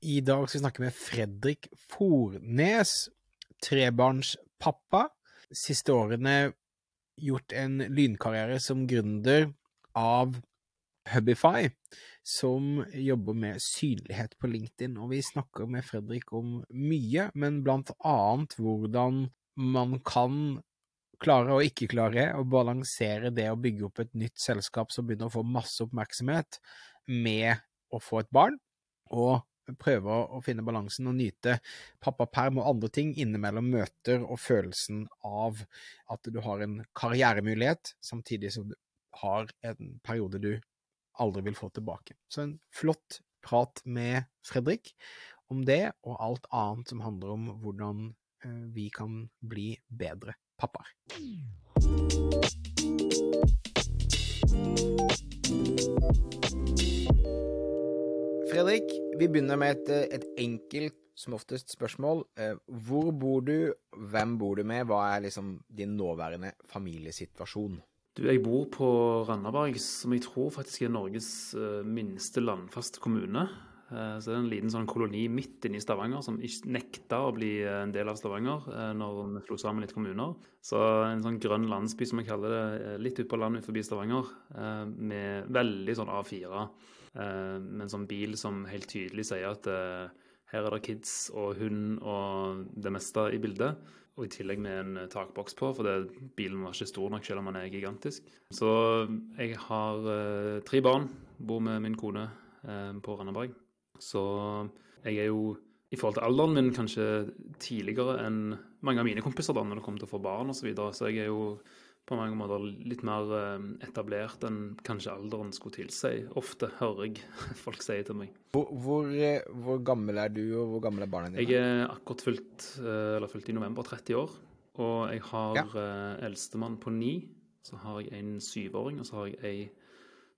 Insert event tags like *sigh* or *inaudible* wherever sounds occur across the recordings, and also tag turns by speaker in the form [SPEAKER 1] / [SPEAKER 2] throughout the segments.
[SPEAKER 1] I dag skal vi snakke med Fredrik Fornes, trebarnspappa. Siste årene gjort en lynkarriere som gründer av Hubify, som jobber med synlighet på LinkedIn. Og vi snakker med Fredrik om mye, men blant annet hvordan man kan klare og ikke klare å balansere det å bygge opp et nytt selskap som begynner å få masse oppmerksomhet, med å få et barn, og prøve å finne balansen og nyte pappaperm og andre ting innimellom møter og følelsen av at du har en karrieremulighet, samtidig som du har en periode du aldri vil få tilbake. Så en flott prat med Fredrik om det, og alt annet som handler om hvordan vi kan bli bedre pappaer. Fredrik, vi begynner med et, et, enkelt, som oftest, spørsmål. Hvor bor du, hvem bor du med, hva er liksom din nåværende familiesituasjon?
[SPEAKER 2] Du, jeg bor på Randaberg, som jeg tror faktisk er Norges minste landfaste kommune. Så det er en liten sånn koloni midt inne i Stavanger som ikke nekta å bli en del av Stavanger når vi slo sammen litt kommuner. Så en sånn grønn landsby, som jeg kaller det, litt ute på landet forbi Stavanger, med veldig sånn A4. Med en sånn bil som helt tydelig sier at her er det kids og hund og det meste i bildet. Og i tillegg med en takboks på, for det, bilen var ikke stor nok selv om den er gigantisk. Så jeg har tre barn, bor med min kone på Randaberg. Så jeg er jo i forhold til alderen min kanskje tidligere enn mange av mine kompiser da, når det kommer til å få barn osv. Så, videre. så jeg er jo på mange måter litt mer etablert enn kanskje alderen skulle tilsi. Ofte hører jeg *laughs* folk si til meg.
[SPEAKER 1] Hvor, hvor, hvor, gammel er du, og hvor gammel er barna dine?
[SPEAKER 2] Jeg er akkurat fylt, eller fylt i november 30 år. Og jeg har ja. eldstemann på ni. Så har jeg en syvåring, og så har jeg ei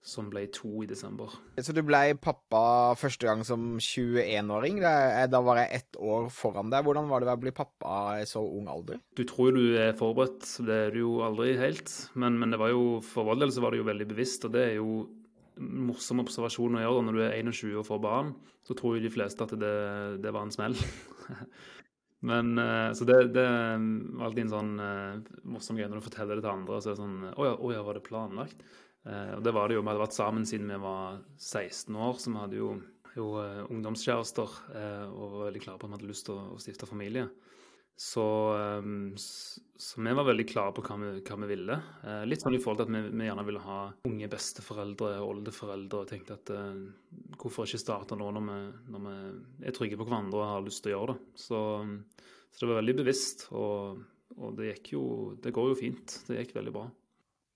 [SPEAKER 2] som ble to i desember.
[SPEAKER 1] Så du ble pappa første gang som 21-åring? Da var jeg ett år foran deg. Hvordan var det å bli pappa i så ung alder?
[SPEAKER 2] Du tror du er forberedt, det er du jo aldri helt. Men, men det var jo, for vår del så var det jo veldig bevisst, og det er jo en morsom observasjon å gjøre når du er 21 og får barn. Så tror jo de fleste at det, det var en smell. *laughs* Men, Så det, det var alltid en sånn morsom greie når du forteller det til andre. så er det sånn Å ja, å ja, var det planlagt? Eh, og det var det jo. Vi hadde vært sammen siden vi var 16 år, så vi hadde jo, jo uh, ungdomskjærester uh, og var veldig klare på at vi hadde lyst til å, å stifte familie. Så, um, så, vi var veldig klare på hva vi, hva vi ville. Litt sånn i forhold til at vi, vi, gjerne ville ha unge besteforeldre og oldeforeldre, og tenkte at hvorfor ikke starte nå når vi, når vi, er trygge på hverandre og har lyst til å gjøre det. Så, så det var veldig bevisst, og, og det jo Det går jo fint. Det gikk veldig bra.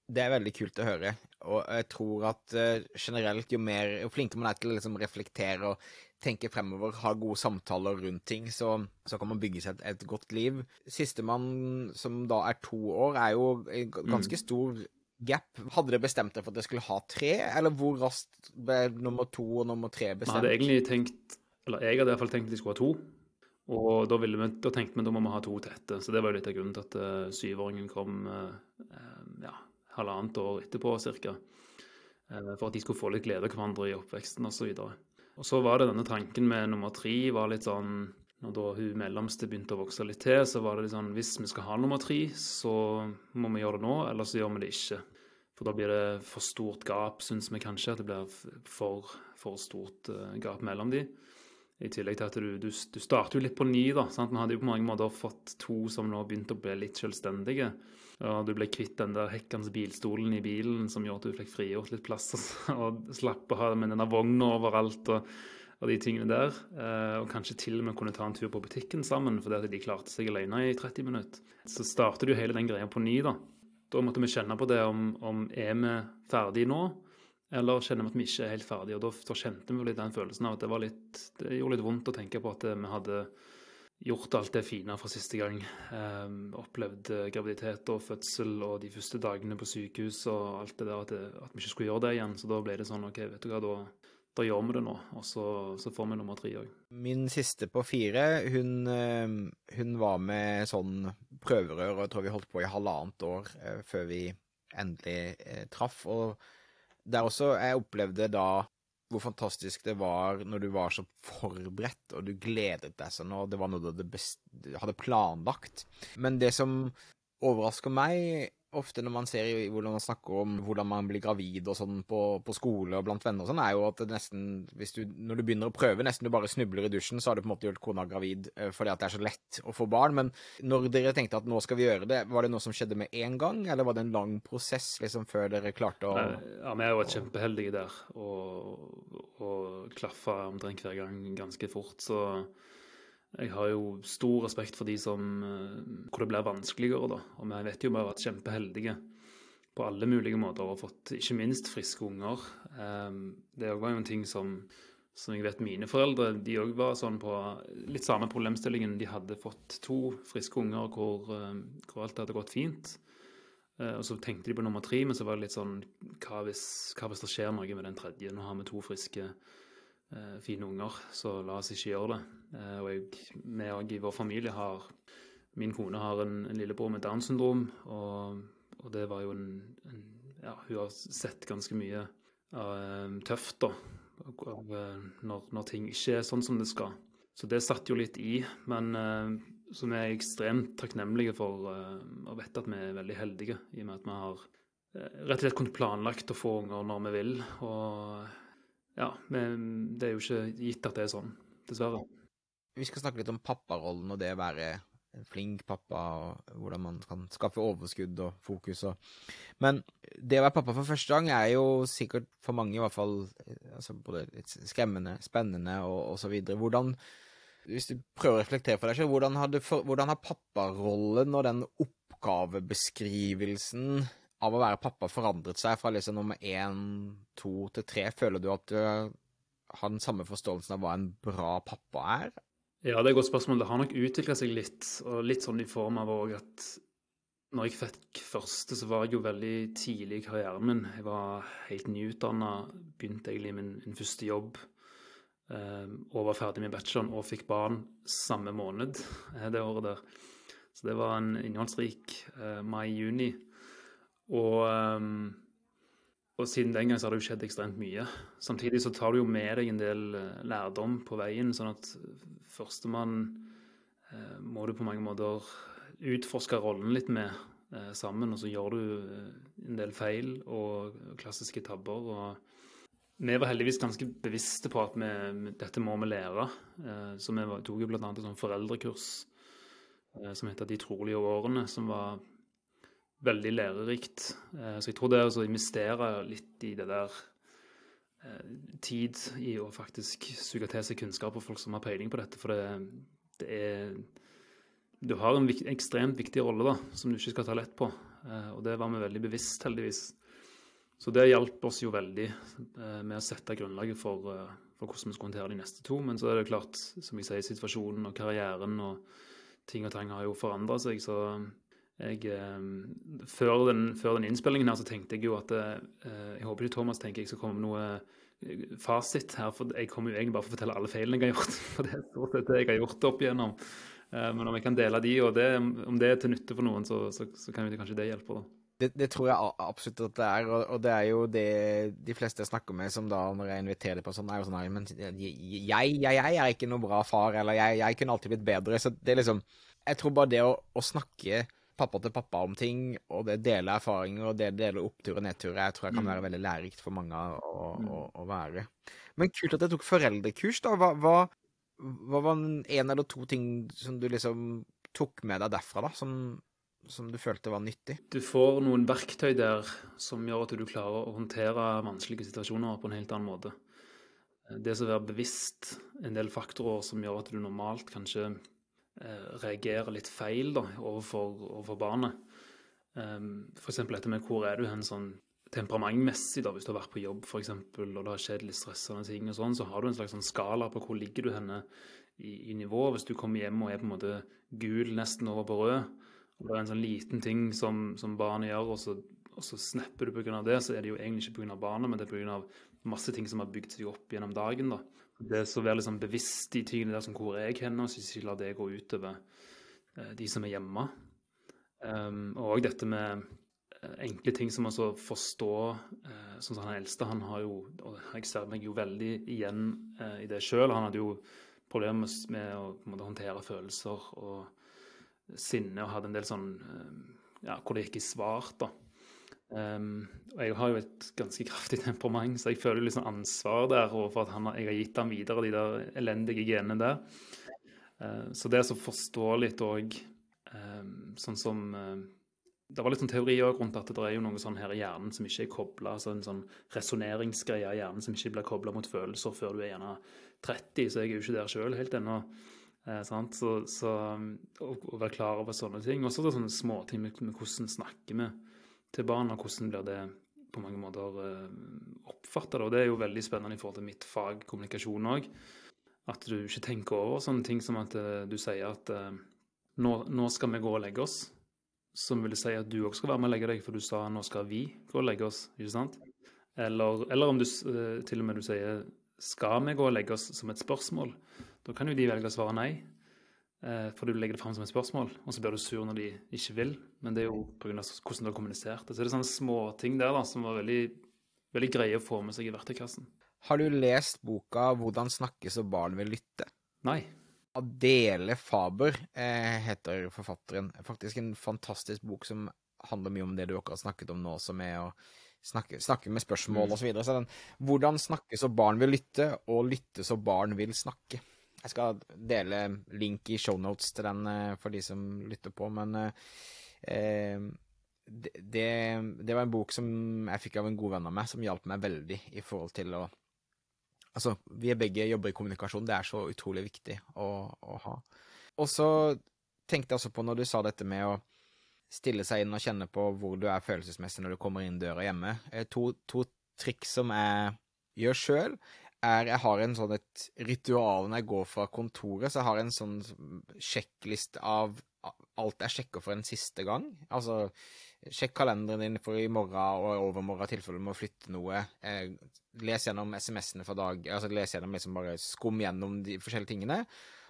[SPEAKER 1] Det er veldig kult å høre, og jeg tror at uh, generelt jo mer, jo flinkere man er til å liksom reflektere og tenke fremover, ha gode samtaler rundt ting, så, så kan man bygge seg et, et godt liv. Sistemann, som da er to år, er jo en ganske stor gap. Hadde dere bestemt dere for at dere skulle ha tre, eller hvor raskt ble nummer to og nummer tre bestemt?
[SPEAKER 2] Vi hadde egentlig tenkt, eller jeg hadde i hvert fall tenkt de skulle ha to. Og da, vi, da tenkte vi da må vi ha to tette, så det var jo litt av grunnen til at uh, syvåringen kom uh, ja, halvannet år etterpå ca. Eh, for at de skulle få litt glede av hverandre i oppveksten osv. Og, og så var det denne tanken med nummer tre var litt sånn Når da hun mellomste begynte å vokse litt til, så var det litt sånn Hvis vi skal ha nummer tre, så må vi gjøre det nå, eller så gjør vi det ikke. For da blir det for stort gap, syns vi kanskje. At det blir for, for stort uh, gap mellom de. I tillegg til at du, du, du starter jo litt på ny, da. Sant? Vi hadde jo på mange måter fått to som nå begynte å bli litt selvstendige. Og du ble kvitt den der hekkende bilstolen i bilen som gjorde at du fikk frigjort litt plass og slapp å ha med denne vogna overalt og, og, de tingene der. Eh, og kanskje til og med kunne ta en tur på butikken sammen fordi de klarte seg alene i 30 minutter. Så starter du hele den greia på ny, da. Da måtte vi kjenne på det om, om er vi ferdige nå, eller kjenner vi at vi ikke er helt ferdige. Og da, da kjente vi litt den følelsen av at det, var litt, det gjorde litt vondt å tenke på at vi hadde gjort alt det fine fra siste gang. Um, opplevd graviditet og fødsel og de første dagene på sykehus og alt det der, at, det, at, vi ikke skulle gjøre det igjen. Så da ble det sånn OK, vet du hva, da, da gjør vi det nå. Og så, så får vi nummer tre òg.
[SPEAKER 1] Min siste på fire, hun, eh, hun, var med sånn prøverør, og jeg tror vi holdt på i halvannet år eh, før vi endelig eh, traff. Og der også, jeg opplevde da hvor fantastisk det var når du var så forberedt, og du gledet deg sånn, og det var noe du hadde, hadde planlagt. Men det som overrasker meg ofte når man ser hvordan man snakker om hvordan man blir gravid og sånn på, på skole og blant venner og sånn, er jo at det nesten, du, når du begynner å prøve, nesten du bare snubler i dusjen, så har du på en måte gjort kona gravid eh, fordi at det er så lett å få barn. Men når dere tenkte at nå skal vi gjøre det, var det noe som skjedde med en gang, eller var det en lang prosess liksom før dere klarte å
[SPEAKER 2] Ja, vi vært kjempeheldige der, og, og klaffa omtrent hver gang ganske fort. så jeg har jo stor respekt for de som eh, hvor det blir vanskeligere, da. Og vi vet jo har vært kjempeheldige på alle mulige måter og fått ikke minst friske unger. Ehm, det var jo en ting som, som jeg vet mine foreldre de òg var sånn på litt samme problemstillingen. De hadde fått to friske unger hvor, eh, hvor alt hadde gått fint. Eh, og så tenkte de på nummer tre, men så var det litt sånn hva hvis, hva hvis det skjer noe med den tredje? Nå har vi to friske eh, fine unger, så la oss ikke gjøre det. Eh, og jeg, vi òg i vår familie har Min kone har en, en lillebror med Downs syndrom, og, og, det var jo en, en, Ja, hun har sett ganske mye eh, tøft, da, av, eh, når, når, ting ikke er sånn som det skal. Så det satt jo litt i, men uh, som er ekstremt takknemlige for og vet at vi er veldig heldige, i og med at vi har rett og slett kunnet planlagt å få unger når vi vil. og ja, men det er jo ikke gitt at det er sånn, dessverre.
[SPEAKER 1] Vi skal snakke litt om papparollen og det å være en flink pappa, og hvordan man kan skaffe overskudd og fokus og Men det å være pappa for første gang er jo sikkert for mange i hvert fall altså både litt skremmende, spennende og, og så videre. Hvordan hvis du prøver å reflektere for deg selv, hvordan, hvordan har papparollen og den oppgavebeskrivelsen av å være pappa forandret seg fra liksom nummer én, to til tre? Føler du at du har den samme forståelsen av hva en bra pappa er?
[SPEAKER 2] Ja, det er et godt spørsmål. Det har nok utvikla seg litt, og litt sånn i form av òg at når jeg fikk første, så var jeg jo veldig tidlig i karrieren min. Jeg var helt nyutdanna, begynte egentlig min, min første jobb eh, og var ferdig med bacheloren og fikk barn samme måned eh, det året der. Så det var en innholdsrik eh, mai-juni. Og, ehm, og, siden den gang så har det jo skjedd ekstremt mye. Samtidig så tar du jo med deg en del eh, lærdom på veien, sånn at førstemann eh, må du på mange måter utforske rollen litt med eh, sammen, og så gjør du en del feil og klassiske tabber. og vi var heldigvis ganske bevisste på at vi, dette må vi lære. Så vi tok jo bl.a. et sånt foreldrekurs som heter De trolige årene, som var veldig lærerikt. Eh, så jeg tror det å investere litt i det der eh, tid i å faktisk suge til seg kunnskap av folk som har peiling på dette, for det, det er Du har en ekstremt viktig rolle da, som du ikke skal ta lett på, eh, og det var vi veldig bevisst, heldigvis. Så det hjalp oss jo veldig med å sette grunnlaget for, for hvordan vi skulle håndtere de neste to. Men så er det klart, som jeg sier, situasjonen og karrieren og ting og tang har jo forandra seg, så jeg, eh, før, den, før, den, innspillingen her så tenkte jeg jo at eh, Jeg håper ikke Thomas tenker jeg skal komme med noe eh, fasit her, for jeg kommer jo egentlig bare for å fortelle alle feilene jeg har gjort. *laughs* For det er stort sett det jeg har gjort opp igjennom. Men om jeg kan dele de, og det, om det er til nytte for noen, så, så, så kan jo kanskje det hjelpe. da.
[SPEAKER 1] Det, det, tror jeg absolutt at det er, og, det er jo det de fleste jeg snakker med som da, når jeg inviterer på sånn, er jo sånn her Men jeg, jeg, jeg, er ikke noe bra far, eller jeg, jeg kunne alltid blitt bedre. Så det er liksom Jeg tror bare det å, å snakke pappa til pappa om ting, og det deler erfaringer og det deler opptur og nedturer, jeg tror jeg kan mm. være veldig lærerikt for mange å, mm. å, å, være. Men kult at jeg tok foreldrekurs, da. Hva, hva, hva var en eller to ting som du liksom tok med deg derfra, da, som, som du følte var nyttig?
[SPEAKER 2] Du får noen verktøy der som gjør at du klarer å håndtere vanskelige situasjoner på en helt annen måte. Det å være bevisst en del faktorer som gjør at du normalt kanskje reagerer litt feil da, overfor, overfor barnet. Um, F.eks. dette med hvor er du hen sånn temperamentmessig, da, hvis du har vært på jobb for eksempel, og det har skjedd litt stressende ting, og sånn, så har du en slags sånn skala på hvor ligger du henne i, i nivå. Hvis du kommer hjem og er på en måte gul nesten over på rød, og det er en sånn liten ting som, som barnet gjør, og så, og så snapper du pga. det, så er det jo egentlig ikke pga. barnet, men det er pga. masse ting som har bygd seg opp gjennom dagen. da. Det så være liksom bevisst de tingene der som hvor jeg hender, så ikke la det gå utover uh, de som er hjemme. Um, og dette med enkle ting som altså forstå uh, Sånn som han eldste, han har jo Og jeg ser meg jo veldig igjen uh, i det sjøl. Han hadde jo problemer med å måte, håndtere følelser og sinne, og hadde en del sånn Ja, hvor det gikk i svart, da. Um, og jeg har jo et ganske kraftig *laughs* temperament, så jeg føler litt sånn ansvar der overfor at han, jeg har gitt ham videre de der elendige genene der. Uh, så det å forstå litt òg um, sånn som uh, Det var litt sånn teori òg rundt at det er jo noe sånn her i hjernen som ikke er kobla, altså en sånn resonneringsgreie i hjernen som ikke blir kobla mot følelser før du er gjerne 30, så jeg er jo ikke der sjøl helt ennå. Eh, så, så å, å, være klar over sånne ting. Og så sånne småting med, med hvordan snakker vi til barna? hvordan blir det på mange måter uh, oppfatta. Det er jo veldig spennende i forhold til mitt fag kommunikasjon òg. At du ikke tenker over sånne ting som at uh, du sier at uh, nå, nå, skal vi gå og legge oss. Som vil si at du òg skal være med og legge deg, for du sa nå skal vi gå og legge oss. ikke sant? Eller, eller om du til og med du sier skal vi gå og legge oss som et spørsmål. Da kan jo de velge å svare nei. Eh, for du legger det fram som et spørsmål, og så blir du sur når de ikke vil. Men det er jo pga. hvordan du har kommunisert det. Så det er sånne småting der da, som var veldig, veldig greie å få med seg i verktøykassen.
[SPEAKER 1] Har du lest boka 'Hvordan snakke så barn vil lytte'?
[SPEAKER 2] Nei.
[SPEAKER 1] Adele Faber eh, heter forfatteren. Faktisk en fantastisk bok som handler mye om det du akkurat snakket om nå, som er å snakke, snakke med spørsmål mm. osv. Så, videre. så den 'Hvordan snakke så barn vil lytte', og 'lytte så barn vil snakke'. Jeg skal dele link i shownotes til den eh, for de som lytter på, men eh, det, det, var en bok som jeg fikk av en god venn av meg, som hjalp meg veldig i forhold til å Altså, vi er begge jobber i kommunikasjon, det er så utrolig viktig å, å ha. Og så tenkte jeg også på når du sa dette med å stille seg inn og kjenne på hvor du er følelsesmessig når du kommer inn døra hjemme. Eh, to, to triks som jeg gjør sjøl, er Jeg har en sånn et ritual når jeg går fra kontoret, så jeg har en sånn sjekkliste av alt jeg sjekker for en siste gang. Altså, sjekk kalenderen din for i morgen og overmorgen i tilfelle du må flytte noe. Eh, les gjennom SMS-ene for dag, altså les gjennom liksom bare skum gjennom de forskjellige tingene.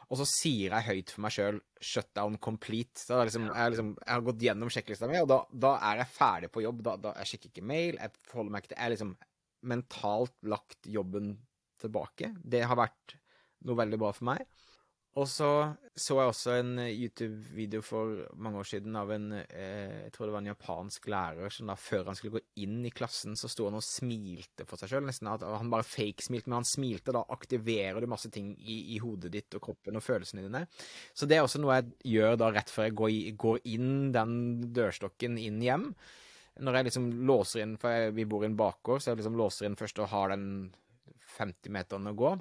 [SPEAKER 1] Og så sier jeg høyt for meg sjøl 'shutdown complete'. Så liksom, jeg, liksom, jeg, har gått gjennom sjekklista mi, og da, da, er jeg ferdig på jobb. Da, da, jeg sjekker ikke mail, jeg forholder meg ikke til Jeg er liksom mentalt lagt jobben tilbake. Det har vært noe veldig bra for meg. Og så så jeg også en YouTube-video for mange år siden av en eh, jeg tror det var en japansk lærer som da før han skulle gå inn i klassen, så sto han og smilte for seg sjøl. Nesten han bare fake-smilte, men han smilte. Da aktiverer du masse ting i, i, hodet ditt og kroppen og følelsene dine. Så det er også noe jeg gjør da rett før jeg går, går inn den dørstokken inn hjem. Når jeg liksom låser inn, for jeg, vi bor i en bakgård, så jeg liksom låser inn først og har den 50-meterne å gå.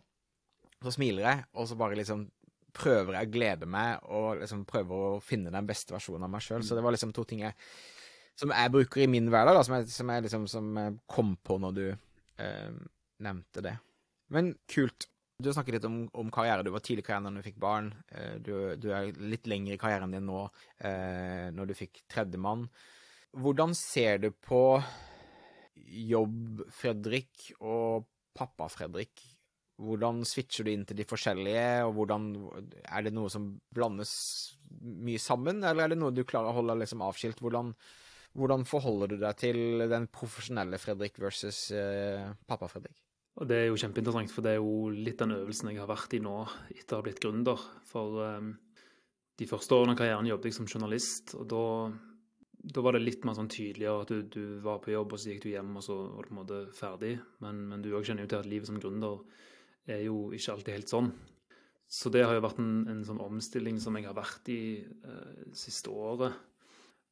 [SPEAKER 1] Så smiler jeg, og så bare liksom prøver jeg å glede meg og liksom prøver å finne den beste versjonen av meg sjøl. Så det var liksom to ting jeg, som jeg bruker i min hverdag, da, som jeg, som jeg liksom som jeg kom på når du eh, nevnte det. Men kult. Du har snakket litt om, om karriere. Du var tidlig i karrieren da du fikk barn. Eh, du, du, er litt lenger i karrieren din nå eh, når du fikk tredjemann. Hvordan ser du på jobb, Fredrik, og pappa Fredrik, hvordan switcher du inn til de forskjellige, og hvordan Er det noe som blandes mye sammen, eller er det noe du klarer å holde liksom avskilt? Hvordan, hvordan forholder du deg til den profesjonelle Fredrik versus eh, pappa Fredrik?
[SPEAKER 2] Og Det er jo kjempeinteressant, for det er jo litt den øvelsen jeg har vært i nå etter å ha blitt gründer. For um, de første årene av karrieren jobbet jeg som journalist, og da da var det litt mer sånn tydeligere at du, du, var på jobb, og så gikk du hjem, og så var du på en måte ferdig. Men, men du òg kjenner jo til at livet som gründer er jo ikke alltid helt sånn. Så det har jo vært en, en sånn omstilling som jeg har vært i eh, siste året.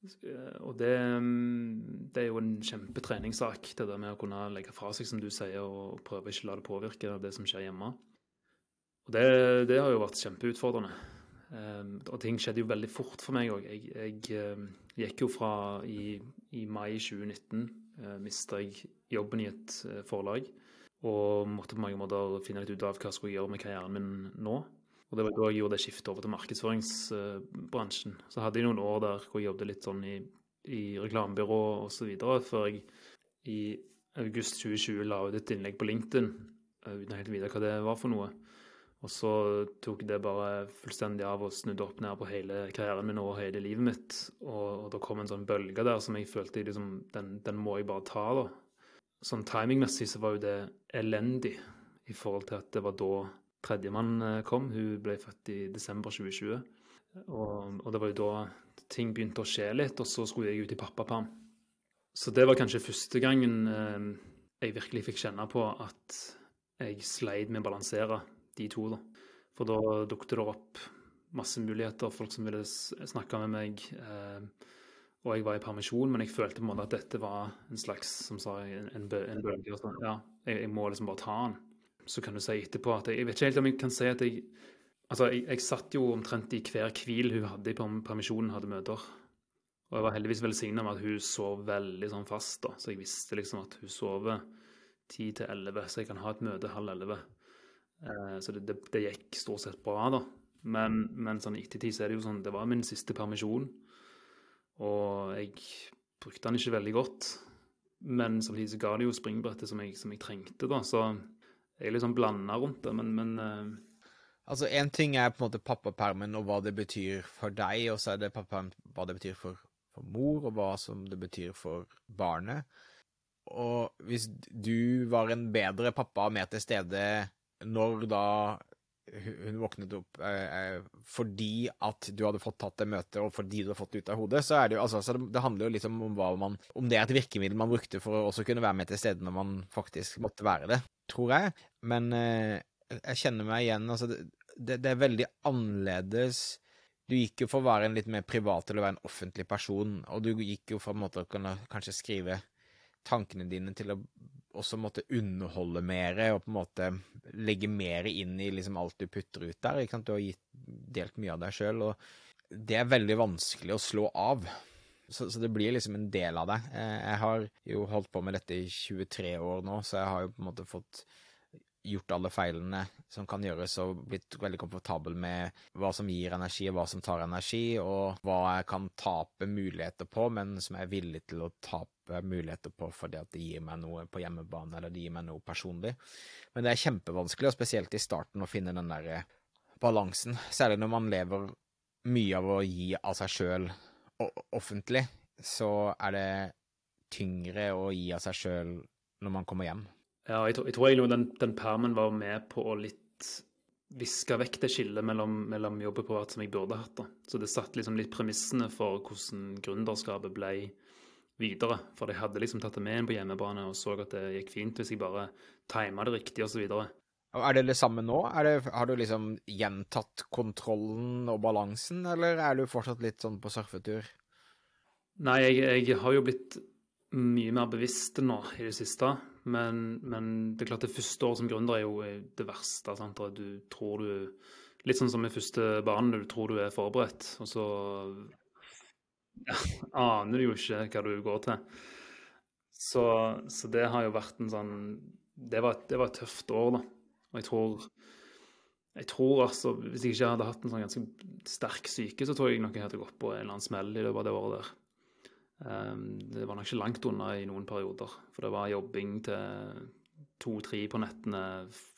[SPEAKER 2] Eh, og det, det, er jo en kjempetreningssak, det der med å kunne legge fra seg, som du sier, og prøve ikke å la det påvirke det som skjer hjemme. Og det, det har jo vært kjempeutfordrende. Um, og ting skjedde jo veldig fort for meg òg. Jeg, jeg um, gikk jo fra i, i mai 2019 uh, mista jeg jobben i et uh, forlag. Og måtte på mange måter finne litt ut av hva jeg skulle gjøre med karrieren min nå. Og det var da jeg gjorde det skiftet over til markedsføringsbransjen. Så hadde jeg noen år der hvor jeg jobbet litt sånn i, i reklamebyrå osv. før jeg i august 2020 la ut et innlegg på LinkedIn uten uten å helt vite hva det var for noe. Og så tok det bare fullstendig av og snudde opp ned på hele karrieren min og hele livet mitt. Og, og da kom en sånn bølge der som jeg følte liksom, den, den må jeg bare ta, da. Sånn timingmessig så var jo det elendig i forhold til at det var da tredjemann eh, kom. Hun ble født i desember 2020. Og, og, det var jo da ting begynte å skje litt, og så skulle jeg ut i pappaperm. Så det var kanskje første gangen eh, jeg virkelig fikk kjenne på at jeg sleit med å balansere de to, da. For da dukket det opp masse muligheter, folk som ville snakke med meg. Eh, og jeg var i permisjon, men jeg følte på en måte at dette var en slags som sa, en, en, bølge. Altså. Ja, jeg, jeg, må liksom bare ta den. Så kan du si etterpå at jeg, jeg vet ikke helt om jeg kan si at jeg Altså, jeg, jeg satt jo omtrent i hver hvil hun hadde i permisjonen, hadde møter. Og jeg var heldigvis velsigna med at hun sov veldig sånn fast, da. Så jeg visste liksom at hun sover 10 til 11, så jeg kan ha et møte halv 11. Eh, så det, det, det, gikk stort sett bra, da. Men, men sånn ettertid så er det jo sånn Det var min siste permisjon, og jeg brukte den ikke veldig godt. Men samtidig så ga det jo springbrettet som jeg, som jeg trengte, da. Så jeg er litt sånn blanda rundt det, men, men eh,
[SPEAKER 1] Altså, én ting er på en måte pappapermen og hva det betyr for deg, og så er det pappapermen hva det betyr for, for, mor, og hva som det betyr for barnet. Og hvis du var en bedre pappa og mer til stede når da hun våknet opp eh, eh, fordi at du hadde fått tatt det møtet, og fordi du hadde fått det ut av hodet, så er det jo altså, det, handler jo liksom om hva man Om det er et virkemiddel man brukte for å også kunne være med til stede når man faktisk måtte være det, tror jeg. Men eh, jeg kjenner meg igjen. Altså, det, det, er veldig annerledes. Du gikk jo for å være en litt mer privat å være en offentlig person, og du gikk jo for en måte å kunne kanskje skrive tankene dine til å også måtte underholde mer, og på en måte legge mer inn i liksom alt du putter ut der. Ikke sant? Du har gitt, delt mye av deg sjøl, og det er veldig vanskelig å slå av. Så, så, det blir liksom en del av deg. Eh, jeg har jo holdt på med dette i 23 år nå, så jeg har jo på en måte fått gjort alle feilene som kan gjøres, og blitt veldig komfortabel med hva som gir energi, og hva som tar energi, og hva jeg kan tape muligheter på, men som jeg er villig til å tape muligheter på fordi at det gir meg noe på hjemmebane, eller det gir meg noe personlig. Men det er kjempevanskelig, og spesielt i starten, å finne den der eh, balansen. Særlig når man lever mye av å gi av seg sjøl offentlig, så er det tyngre å gi av seg sjøl når man kommer hjem.
[SPEAKER 2] Ja, jeg tror, jeg tror egentlig den, den permen var med på å litt viske vekk det skillet mellom, mellom jobb og privat som jeg burde hatt. da. Så det satt liksom litt premissene for hvordan gründerskapet ble videre. For jeg hadde liksom tatt det med inn på hjemmebane og så at det gikk fint hvis jeg bare tima det riktig osv.
[SPEAKER 1] Er det det samme nå? Det, har du liksom gjentatt kontrollen og balansen, eller er du fortsatt litt sånn på surfetur?
[SPEAKER 2] Nei, jeg, jeg har jo blitt mye mer bevisst nå i det siste. Men, men, det er klart det første året som gründer er jo det verste. Sant? Du tror du Litt sånn som i første barn, du tror du er forberedt, og så ja, *laughs* aner du jo ikke hva du går til. Så, så, det har jo vært en sånn Det var, det var et tøft år, da. Og jeg tror jeg tror altså, Hvis jeg ikke hadde hatt en sånn ganske sterk syke, så tror jeg nok jeg hadde gått på en eller annen smell i løpet av det året der. Ehm, det var nok ikke langt unna i noen perioder. For det var jobbing til to-tre på nettene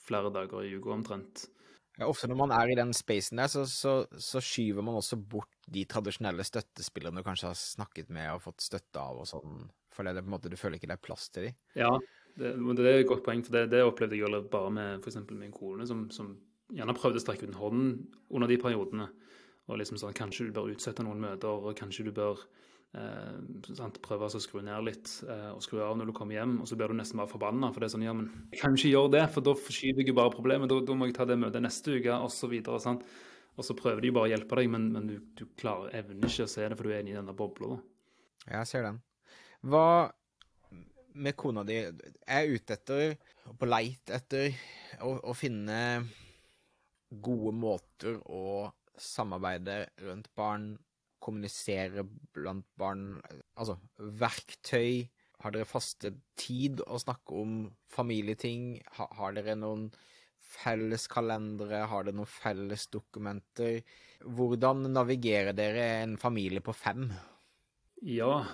[SPEAKER 2] flere dager i uka omtrent.
[SPEAKER 1] Ja, ofte når man er i den spacen der, så, så, så, skyver man også bort de tradisjonelle støttespillerne du kanskje har snakket med og fått støtte av og sånn, for det, på en måte, du føler ikke det er plass til dem.
[SPEAKER 2] Ja, det, det, er et godt poeng, for det, det opplevde jeg bare med f.eks. min kone, som, som, gjerne prøvde å strekke ut en hånd under de periodene. Og liksom sånn, kanskje du bør utsette noen møter, og kanskje du bør Eh, prøve å skru ned litt eh, og skru av når du kommer hjem, og så blir du nesten bare forbanna. For det er sånn, ja, men jeg kan ikke gjøre det, for da forskyver jeg jo bare problemet. Da, da, må jeg ta det møtet neste uke, osv. Og, og så prøver de bare å hjelpe deg, men, men du, du, klarer, evner ikke å se det, for du er inne i denne bobla.
[SPEAKER 1] Jeg ser den. Hva med kona di er ute etter, på leit etter, å, å finne gode måter å samarbeide rundt barn kommunisere blant barn? Altså, verktøy? Har dere faste tid å snakke om familieting? Har, har dere noen felles kalendere? Har dere noen felles dokumenter? Hvordan navigerer dere en familie på fem?
[SPEAKER 2] Ja,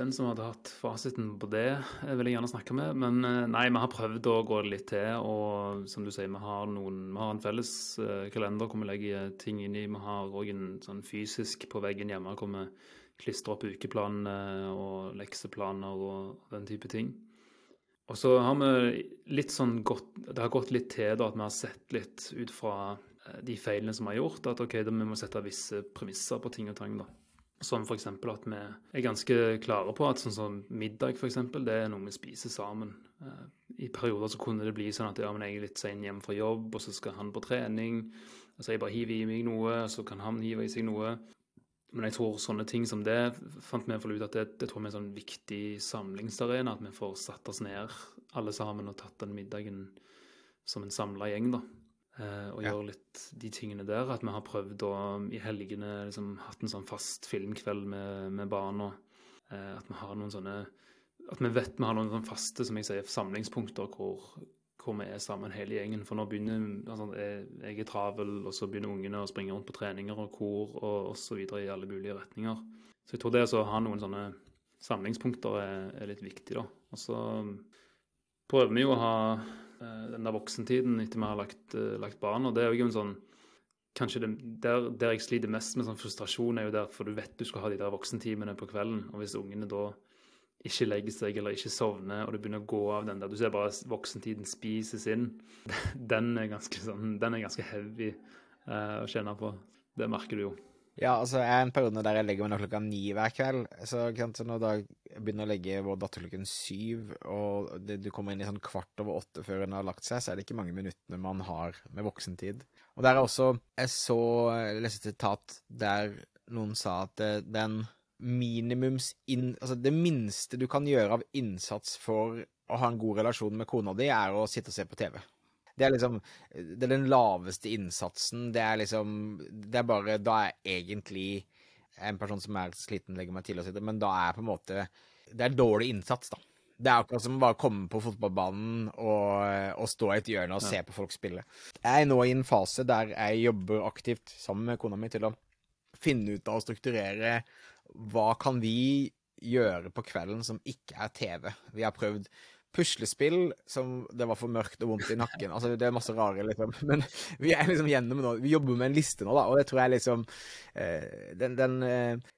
[SPEAKER 2] Den som hadde hatt fasiten på det, vil jeg gjerne snakke med. Men eh, nei, vi har prøvd å gå litt til. Og som du sier, vi har, noen, vi har en felles uh, kalender hvor vi legger ting inn i. Vi har òg en sånn fysisk på veggen hjemme hvor vi klistrer opp ukeplanene og lekseplaner og den type ting. Og så har vi litt sånn gått Det har gått litt til da at vi har sett litt ut fra de feilene som vi har gjort, at OK, da vi må sette visse premisser på ting og tang, da. Som f.eks. at vi er ganske klare på at sånn som middag for eksempel, det er noe vi spiser sammen. Eh, I perioder så kunne det bli sånn at ja, men jeg er litt sein hjem fra jobb, og så skal han på trening. Altså jeg bare hiver i meg noe, så kan han hive i seg noe. Men jeg tror sånne ting som det fant vi ut at det, det tror vi er en sånn viktig samlingsarena. At vi får satt oss ned alle sammen og tatt den middagen som en samla gjeng, da. Eh, og ja. gjøre litt de tingene der. At vi har prøvd å i helgene liksom hatt en sånn fast filmkveld med, med barna. Eh, at vi har noen sånne At vi vet vi har noen sånne faste som jeg sier, samlingspunkter hvor, hvor vi er sammen hele gjengen. For nå begynner altså, jeg, jeg er travel, og så begynner ungene å springe rundt på treninger og kor og osv. i alle mulige retninger. Så jeg tror det å ha noen sånne samlingspunkter er, er litt viktig, da. Og så prøver vi jo å ha den der voksentiden etter vi har lagt, uh, lagt barn. Og det er jo en sånn Kanskje det, der, der, jeg sliter mest med sånn frustrasjon, er jo der for du vet du skal ha de der voksentimene på kvelden. Og hvis ungene da ikke legger seg eller ikke sovner, og du begynner å gå av den der Du ser bare voksentiden spises inn. *laughs* Den er ganske, sånn, den er ganske heavy uh, å kjenne på. Det merker du jo.
[SPEAKER 1] Ja, altså jeg er en periode der jeg legger meg nå klokka ni hver kveld. Så, så når jeg begynner å legge vår datter klokken syv, og det, du kommer inn i sånn kvart over åtte før hun har lagt seg, så er det ikke mange minuttene man har med voksentid. Og der er også Jeg så leste et sitat der noen sa at den minimums inn, Altså det minste du kan gjøre av innsats for å ha en god relasjon med kona di, er å sitte og se på TV. Det er liksom Det er den laveste innsatsen. Det er liksom Det er bare Da er jeg egentlig en person som er sliten, legger meg til å sitte, men da er på en måte Det er dårlig innsats, da. Det er akkurat som å bare komme på fotballbanen og, og stå i et hjørne og ja. se på folk spille. Jeg er nå i en fase der jeg jobber aktivt sammen med kona mi til å finne ut av og strukturere hva kan vi gjøre på kvelden som ikke er TV. Vi har prøvd puslespill som det var for mørkt og vondt i nakken. Altså, det er masse rare, liksom. *laughs* Men vi er liksom gjennom nå. Vi jobber med en liste nå, da, og det tror jeg liksom eh, Den, den eh,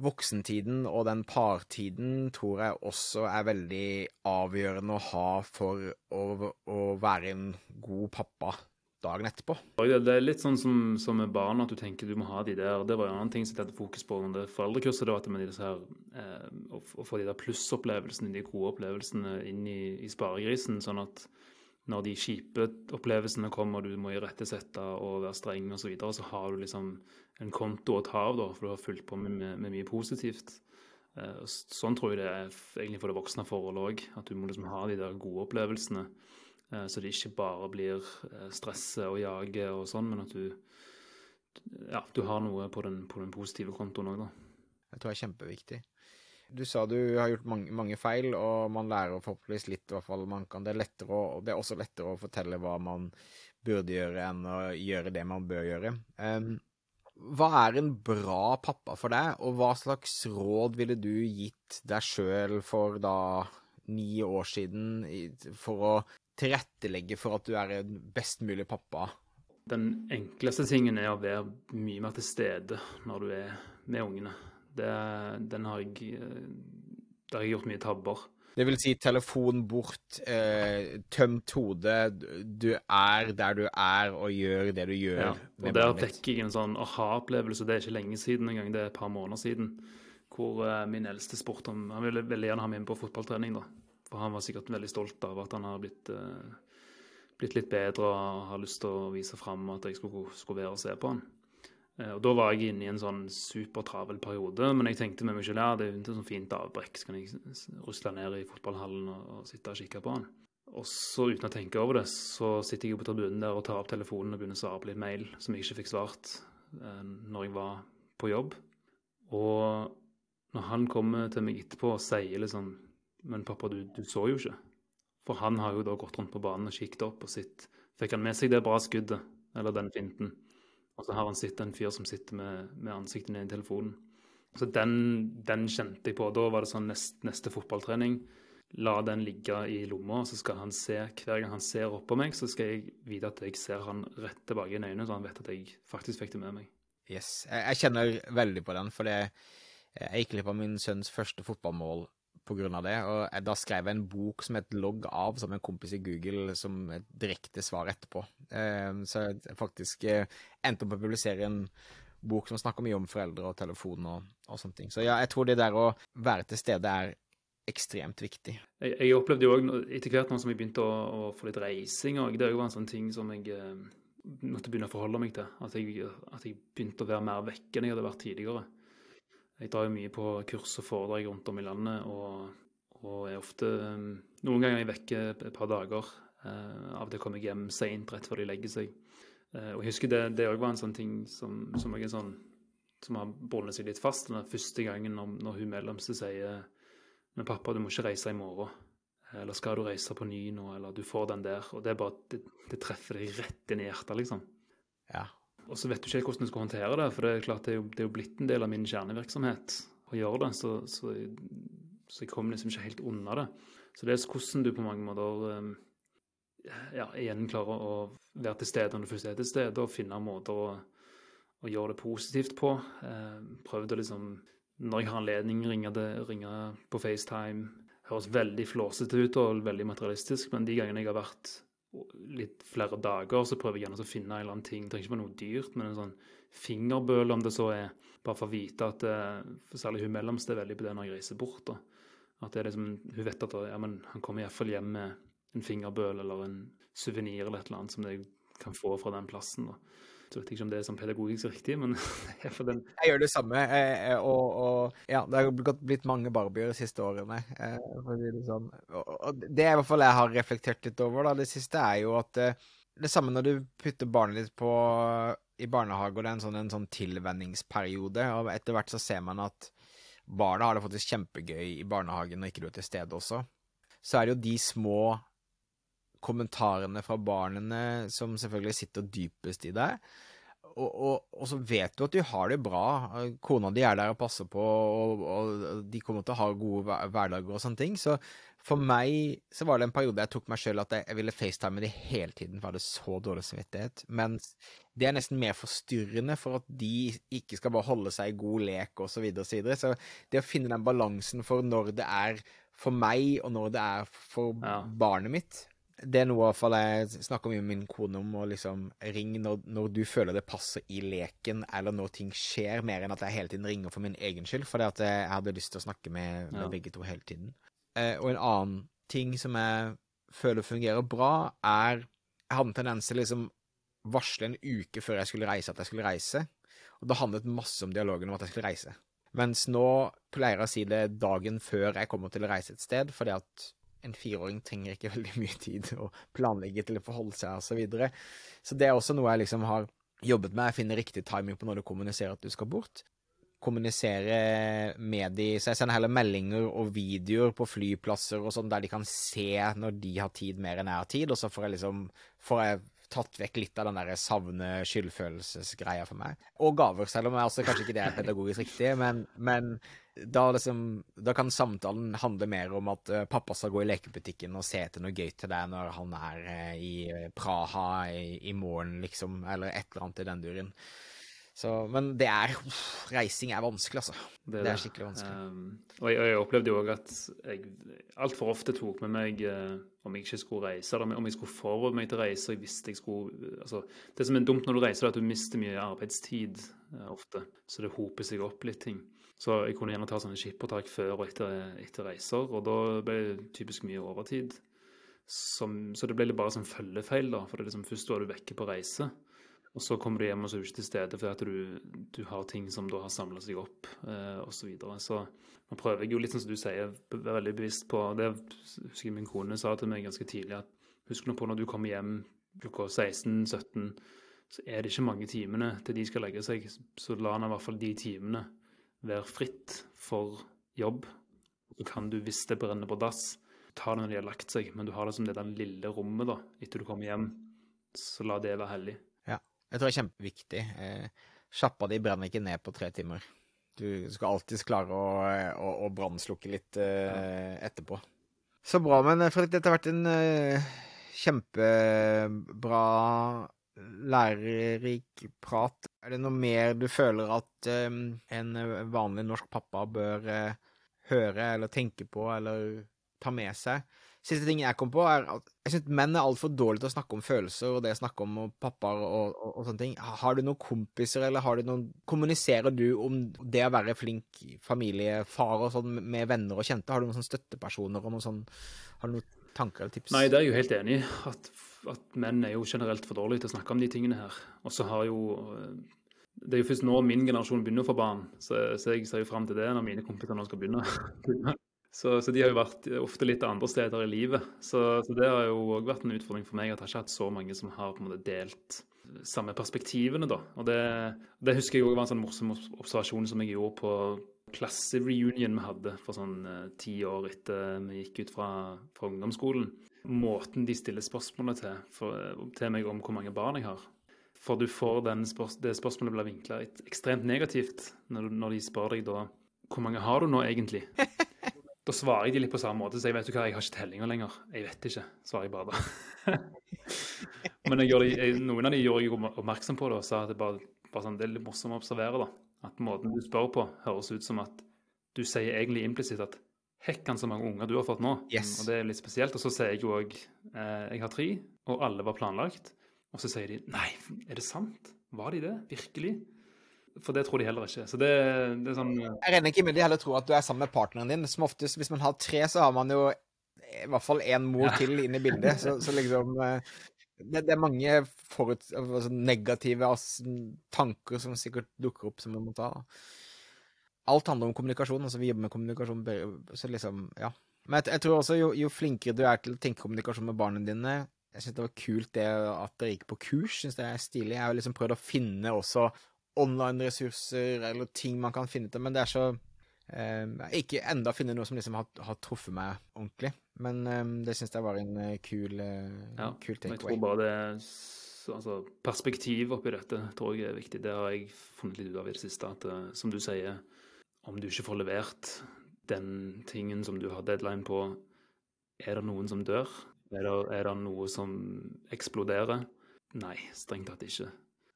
[SPEAKER 1] voksentiden og den partiden tror jeg også er veldig avgjørende å ha for å, å være en god pappa dagen etterpå.
[SPEAKER 2] Det er litt sånn som, som, med barn, at du tenker du må ha de der. Det var en annen ting som jeg fokus på under foreldrekurset. var at med disse her, eh, å, å, få de der plussopplevelsene, de gode opplevelsene inn i, i sparegrisen. Sånn at når de kjipe opplevelsene kommer, du må irettesette og være streng osv., så, videre, så har du liksom en konto å ta av, da, for du har fulgt på med, med, med mye positivt. Eh, sånn tror jeg det er egentlig for det voksne forholdet òg. At du må liksom ha de der gode opplevelsene. Eh, så det ikke bare blir eh, stresse og jage og sånn, men at du, ja, du har noe på den, på den positive kontoen òg, da.
[SPEAKER 1] Jeg tror det er kjempeviktig. Du sa du har gjort mange, mange, feil, og man lærer forhåpentligvis litt, i hvert fall man kan. Det er, å, det er også lettere å fortelle hva man burde gjøre, enn å gjøre det man bør gjøre. Um, hva er en bra pappa for deg, og hva slags råd ville du gitt deg sjøl for da ni år siden for å tilrettelegge for at du er en best mulig pappa?
[SPEAKER 2] Den enkleste tingen er å være mye mer til stede når du er med ungene. Det, den har jeg, der har jeg gjort mye tabber.
[SPEAKER 1] Det vil si telefon bort, eh, tømt hode. Du er der du er og gjør det du gjør. Ja,
[SPEAKER 2] og Der fikk jeg en sånn aha-opplevelse. Det er ikke lenge siden engang, det er et par måneder siden. Hvor eh, min eldste spurte om Han ville veldig gjerne ha meg inn på fotballtrening. da. For han var sikkert veldig stolt av at han har blitt, uh, blitt litt bedre og har lyst til å vise fram at jeg skulle, skulle være og se på han. Uh, og Da var jeg inne i en sånn supertravel periode, men jeg tenkte med meg selv ja, det er jo ikke sånn fint avbrekk. Så kan jeg rusle ned i fotballhallen og, og sitte og kikke på han. Og så uten å tenke over det, så sitter jeg på tribunen der og tar opp telefonen og begynner å svare på litt mail som jeg ikke fikk svart eh, når jeg var på jobb. Og når han kommer til meg etterpå og sier liksom men pappa, du, du, så jo ikke. For han har jo da gått rundt på banen og kikket opp og sett Fikk han med seg det bra skuddet, eller den finten? Og så har han sett en fyr som sitter med, med ansiktet ned i telefonen. Så den, den kjente jeg på. Da var det sånn nest, neste fotballtrening. La den ligge i lomma, så skal han se hver gang han ser opp på meg, så skal jeg vite at jeg ser han rett tilbake i øynene, så han vet at jeg faktisk fikk det med meg.
[SPEAKER 1] Yes. Jeg, jeg kjenner veldig på den, for jeg gikk glipp av min sønns første fotballmål på grunn av det, og da skrev jeg en bok som het Logg av, som en kompis i Google, som et direkte svar etterpå. Eh, så jeg faktisk eh, endte opp med å publisere en bok som snakker mye om foreldre og telefon og, og sånne ting. Så ja, jeg tror det der å være til stede er ekstremt viktig.
[SPEAKER 2] Jeg, jeg opplevde jo òg etter hvert nå som jeg begynte å, å få litt reising, òg, det var en sånn ting som jeg eh, måtte begynne å forholde meg til. At jeg, at jeg, begynte å være mer vekke enn jeg hadde vært tidligere. Jeg drar jo mye på kurs og foredrag rundt om i landet, og, og er ofte eh, Noen ganger er jeg vekke et par dager. Eh, av og til kommer jeg hjem seint rett før de legger seg. Eh, og jeg husker det, òg var en sånn ting som, som, jeg er sånn, som har bundet seg litt fast. Den første gangen når, når hun mellomste sier men pappa, du må ikke reise i morgen. Eller skal du reise på ny nå, eller du får den der. Og det er bare, det, det treffer deg rett inn i hjertet, liksom.
[SPEAKER 1] Ja.
[SPEAKER 2] Og så vet du ikke hvordan du skal håndtere det, for det er klart det er jo, det er jo blitt en del av min kjernevirksomhet å gjøre det, så, så, så jeg kommer liksom ikke helt unna det. Så det er hvordan du på mange måter ehm, ja, igjen klarer å være til stede når du først er til stede, og finne måter å, å gjøre det positivt på. Eh, prøvd å liksom når jeg har anledning, ringe, det, ringe på FaceTime. Høres veldig flåsete ut og veldig materialistisk, men de gangene jeg har vært litt flere dager, så prøver jeg gjerne å finne en eller annen ting. Det trenger ikke være noe dyrt, men en sånn fingerbøl, om det så er. Bare for å vite at det, for særlig hun mellomste er veldig på det når jeg reiser bort. da. At det er liksom, Hun vet at ja, men han kommer iallfall hjem med en fingerbøl eller en suvenir eller et eller annet som jeg kan få fra den plassen. da. Så vet jeg ikke om det er sånn pedagogisk riktig, men *laughs* den
[SPEAKER 1] Jeg gjør det samme, eh, eh, og, og, ja, det har blitt mange barbier de siste årene. Eh, for å si det sånn. Og det i hvert fall jeg har reflektert litt over, da, det siste er jo at det samme når du putter barnet ditt på i barnehage, og det er en sånn, en sånn tilvenningsperiode, og etter hvert så ser man at barna har det faktisk kjempegøy i barnehagen når ikke du er til stede også, så er det jo de små kommentarene fra barna som selvfølgelig sitter dypest i deg. Og, og, og, så vet du at du har det bra. Kona di er der og passer på, og, og de kommer til å ha gode hverdager og sånne ting. Så for meg så var det en periode jeg tok meg sjøl at jeg, jeg, ville facetime de hele tiden, for jeg hadde så dårlig samvittighet. Men det er nesten mer forstyrrende for at de ikke skal bare holde seg i god lek osv. Så, videre, og så, videre. så det å finne den balansen for når det er for meg, og når det er for ja. barnet mitt, det er noe fall jeg snakker mye med min kone om, å liksom ringe når, når, du føler det passer i leken, eller når ting skjer, mer enn at jeg hele tiden ringer for min egen skyld, fordi jeg hadde lyst til å snakke med, med ja. begge to hele tiden. Eh, og en annen ting som jeg føler fungerer bra, er Jeg hadde en tendens til liksom varsle en uke før jeg skulle reise at jeg skulle reise, og det handlet masse om dialogen om at jeg skulle reise. Mens nå pleier jeg å si det dagen før jeg kommer til å reise et sted, fordi at en fireåring trenger ikke *laughs* veldig mye tid å planlegge til å forholde seg osv. Så, videre. så det er også noe jeg liksom har jobbet med. Jeg finner riktig timing på når du kommuniserer at du skal bort. Kommunisere med de, så jeg sender heller meldinger og videoer på flyplasser og sånn, der de kan se når de har tid mer enn jeg har tid, og så får jeg liksom får jeg tatt vekk litt av den der savne-skyldfølelsesgreia for meg. Og gaver, selv om jeg også kanskje ikke det er pedagogisk riktig, men, men da, liksom, da, kan samtalen handle mer om at uh, pappa skal gå i lekebutikken og se etter noe gøy til deg når han er uh, i eh, Praha i, i, morgen, liksom, eller et eller annet i den duren. Så, men det er uff, Reising er vanskelig, altså. Det er, det er skikkelig vanskelig. Um,
[SPEAKER 2] og jeg, jeg, opplevde jo òg at jeg altfor ofte tok med meg uh, om jeg ikke skulle reise, eller om jeg skulle forberede meg til å reise. Jeg visste jeg skulle altså, Det som er dumt når du reiser, er at du mister mye arbeidstid ofte. Så det hoper seg opp litt ting. Så jeg kunne gjerne ta sånne skippertak før og etter, etter, reiser, og da ble det typisk mye overtid. Som, så det ble bare sånn følgefeil, da. For liksom, først var du vekke på reise, og så kommer du hjem og så er du ikke til stede fordi at du, du har ting som da har samla seg opp, eh, osv. Så, videre. så man prøver jo litt sånn som du sier, være veldig bevisst på Det husker jeg min kone sa til meg ganske tidlig, at husk nå på når du kommer hjem klokka 16-17, så er det ikke mange timene til de skal legge seg. Så la han i hvert fall de timene være fritt for jobb. Så kan du, hvis det brenner på dass, ta det når de har lagt seg, men du har det som det der lille rommet da, etter du kommer hjem. Så la det være hellig.
[SPEAKER 1] Ja, jeg tror det er kjempeviktig. Eh, sjappa di brenner ikke ned på tre timer. Du skal alltids klare å, å, å brannslukke litt uh, etterpå. Så bra. Men Fredrik, dette har vært en uh, kjempebra, lærerik prat. Er det noe mer du føler at um, en vanlig norsk pappa bør uh, høre eller tenke på eller ta med seg? Siste ting jeg kom på, er at jeg syns menn er altfor dårlige til å snakke om følelser og det å snakke om pappaer og, og, og, sånne ting. Har du noen kompiser, eller har du noen Kommuniserer du om det å være flink familiefar og sånn med venner og kjente? Har du noen sånne støttepersoner og noen sånn Har du noen tanker eller tips?
[SPEAKER 2] Nei, det er jeg jo helt enig i. at, menn er jo generelt for dårlige til å snakke om de tingene her. Og så har jo det er jo først nå min generasjon begynner å få barn, så, så jeg ser jo fram til det når mine kompiser nå skal begynne. *laughs* Så, så, de har jo vært ofte litt andre steder i livet. Så, så det har jo òg vært en utfordring for meg at jeg ikke har hatt så mange som har på en måte delt samme perspektivene, da. Og det, det husker jeg òg var en sånn morsom observasjon som jeg gjorde på klassereunion vi hadde for sånn eh, ti år etter vi gikk ut fra, fra ungdomsskolen. Måten de stiller spørsmålet til, for, til meg om hvor mange barn jeg har. For du får spørs, det spørsmålet blir vinkla ekstremt negativt når, når de spør deg da hvor mange har du nå egentlig? *laughs* Da svarer jeg de litt på samme måte, så jeg vet jo hva, jeg har ikke tellinger lenger. Jeg vet ikke, svarer jeg bare da. *laughs* Men de, jeg, noen av de gjorde jeg oppmerksom på det og sa at det, bare, bare sånn, det er litt morsomt å observere. da. At måten du spør på, høres ut som at du sier egentlig implisitt at Hekkan så mange unger du har fått nå.
[SPEAKER 1] Yes.
[SPEAKER 2] Og det er litt spesielt. Og så sier jeg jo òg eh, jeg har tre, og alle var planlagt. Og så sier de nei, er det sant? Var de det? Virkelig? For det tror de heller ikke. Så det, det er sånn
[SPEAKER 1] Jeg regner ikke med de heller tror at du er sammen med partneren din. Som oftest, hvis man har tre, så har man jo i hvert fall én mor ja. til inne i bildet. Så, så liksom eh, det, det, er mange forut, altså negative tanker som sikkert dukker opp som man må ta. Alt handler om kommunikasjon. altså Vi jobber med kommunikasjon. så liksom, ja. Men jeg, jeg tror også jo, jo, flinkere du er til å tenke kommunikasjon med barna dine Jeg syns det var kult det at dere gikk på kurs. Synes det er stilig. Jeg har liksom prøvd å finne også online-ressurser eller ting man kan finne til, men det er så eh, Ikke enda funnet noe som liksom har, har, truffet meg ordentlig, men eh, det syns jeg var en uh, kul, uh,
[SPEAKER 2] ja,
[SPEAKER 1] kul takeaway.
[SPEAKER 2] Jeg tror bare det altså, Perspektiv oppi dette tror jeg er viktig. Det har jeg funnet litt ut av i det siste. At uh, som du sier, om du ikke får levert den tingen som du har deadline på, er det noen som dør? Er det, er det noe som eksploderer? Nei, strengt tatt ikke.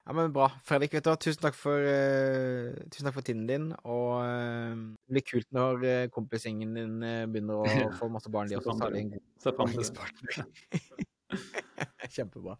[SPEAKER 1] Ja, men Bra. Fredrik, vet du, tusen takk for, uh, tusen takk for tiden din. Og uh, det blir kult når uh, kompisgjengen din begynner å *laughs* få masse barn. De også, så har de en god
[SPEAKER 2] barnehagepartner. *laughs* *laughs*
[SPEAKER 1] Kjempebra.